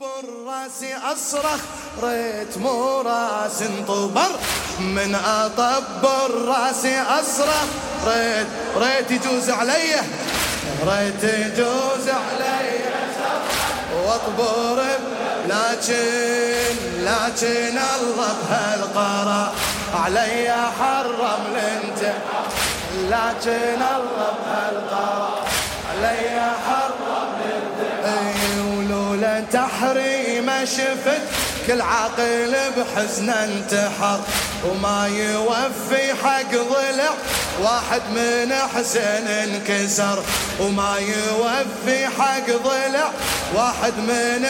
راسي أصرخ ريت مو راس انطبر من اطبر راسي أصرخ ريت ريت يجوز علي. ريت يجوز علي. واطبر لكن لكن الله بهالقرار علي حرم الانت لكن الله بهالقرار علي حرم ولولا تحريم شفت كل عاقل بحزن انتحر وما يوفي حق ضلع. واحد من حسين انكسر وما يوفي حق ضلع. واحد من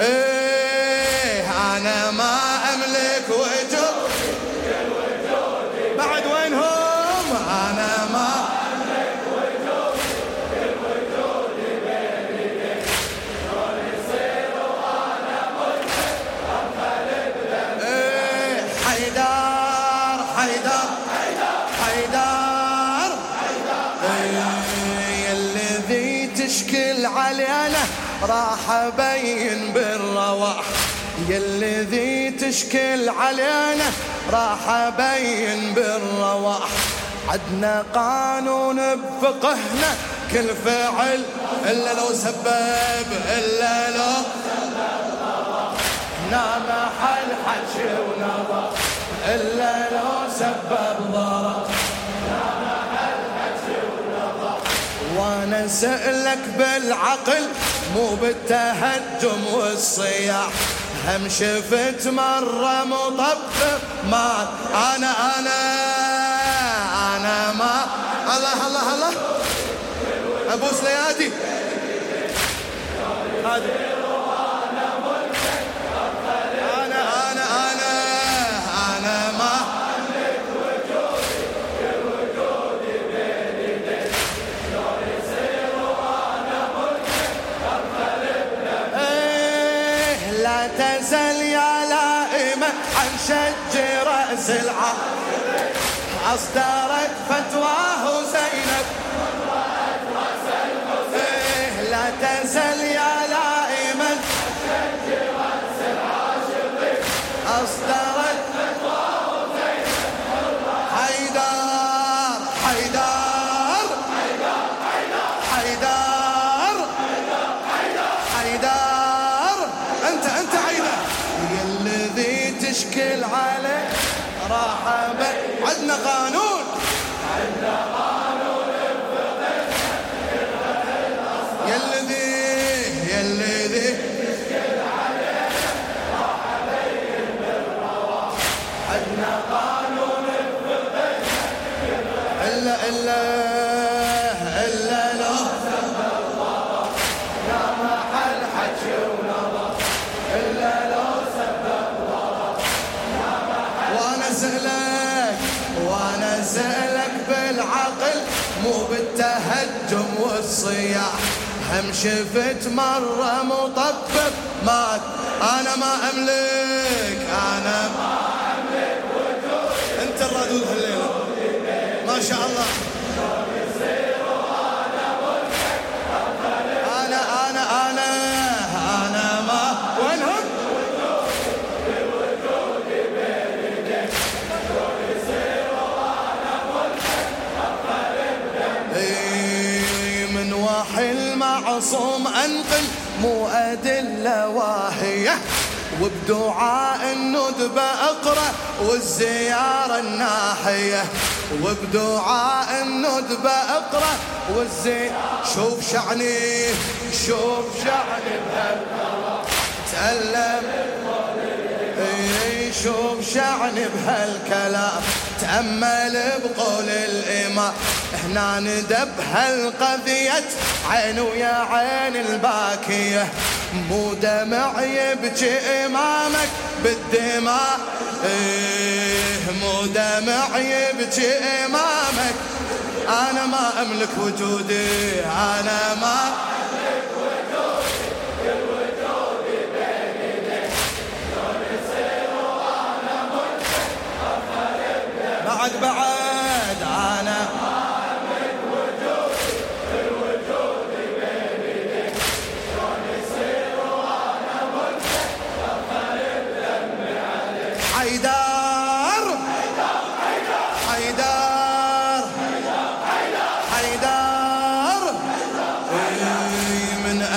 إيه أنا ما أملك وجود حيدر. إيه، الذي تشكل علينا؟ راح أبين بالرواح. يا الذي تشكل علينا؟ راح أبين بالرواح. عدنا قانون بفقهنا. كل فعل إلا لو سبب إلا لو نام حل حج ونظر إلا لو سبب ضرر. وأنا سألك بالعقل مو بالتهجم والصياح. هم شفت مرة مطبب ما أنا أنا أنا ما. الله الله الله. ابوس ليادي هذه. تزل يا لائمة عن شج رأس العقل أصدرت فتواه زينب. لو يا محل ونظر إلا لو وأنا سألك وأنا سألك بالعقل مو بالتهجم والصياح. هم شفت مرة مطبب مات أنا ما أملك أنا ما أملك وجودي أنت الردود هالليلة. ما شاء الله. المعصوم أنقل مو أدلة واهية وبدعاء الندبة أقرأ والزيارة الناحية. وبدعاء الندبة أقرأ والزي شوف شعني شوف شعني بهالقرار تألم. شوف شعني بهالكلام. تأمل بقول الإمام. هنا ندب هالقضية. عين ويا عين الباكية. مو دمع يبكي إمامك بالدماء. إيه مو دمع يبكي إمامك. أنا ما أملك وجودي أنا ما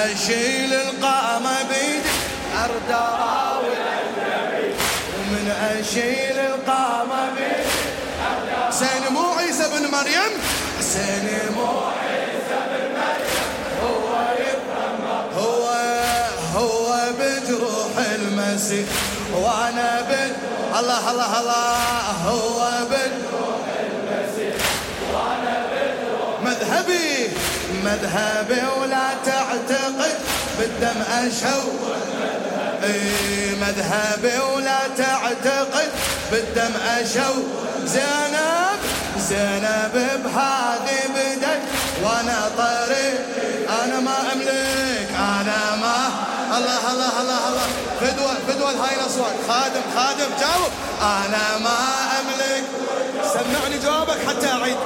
اشيل القامة بيدي. ارد اراوي ومن اشيل القامة بيدي. حسين مو عيسى بن مريم. حسين مو عيسى بن مريم. هو هو هو بجروح المسيح. وأنا بن الله الله الله. هو بجروح المسيح. وأنا مذهبي مذهبي ولا تعتقد بالدم اشوه إي مذهبي ولا تعتقد بالدم اشو زينب زينب بهذه بدت وأنا طريق أنا ما أملك أنا ما. الله الله الله الله. فدوة فدوة هاي الأصوات. خادم خادم جاوب. أنا ما أملك. سمعني جوابك حتى أعيد.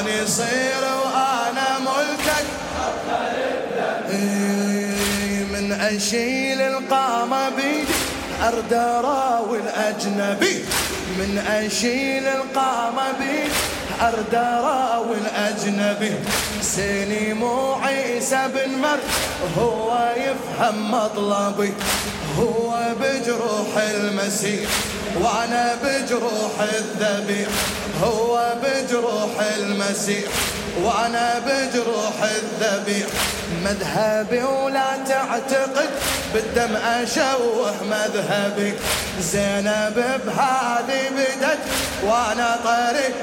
شلون يصير وأنا ملكك إيه، من اشيل القامه بيدي ارد اراوي الاجنبي من اشيل القامه بيدي ارد اراوي الأجنبي. سيني مو عيسى بن مر هو يفهم مطلبي. هو بجروح المسيح وأنا بجروح الذبيح. هو بجروح المسيح وأنا بجروح الذبيح. مذهبي ولا تعتقد بالدم أشوه مذهبي. زينب بهذه بدت وأنا طريق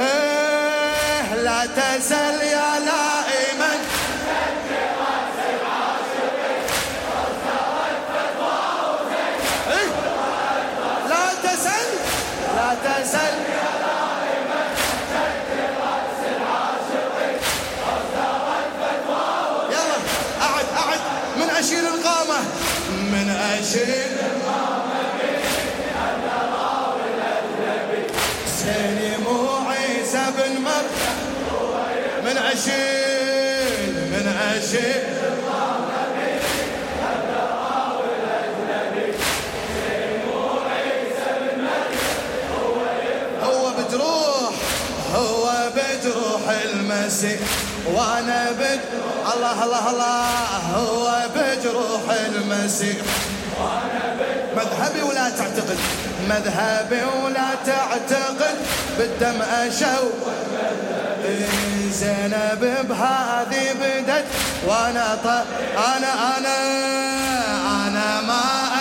إيه لا تسل يا لائما لا تسل لا تسل يلا أعد أعد. من أشيل القامة. من أشيل من أشيل من أشيل وأنا بد الله الله الله. هو بجروح المسيح. مذهبي ولا تعتقد؟ مذهبي ولا تعتقد. بالدم اشو إيه زينب بهذه بدت وأنا ط... أنا أنا أنا ما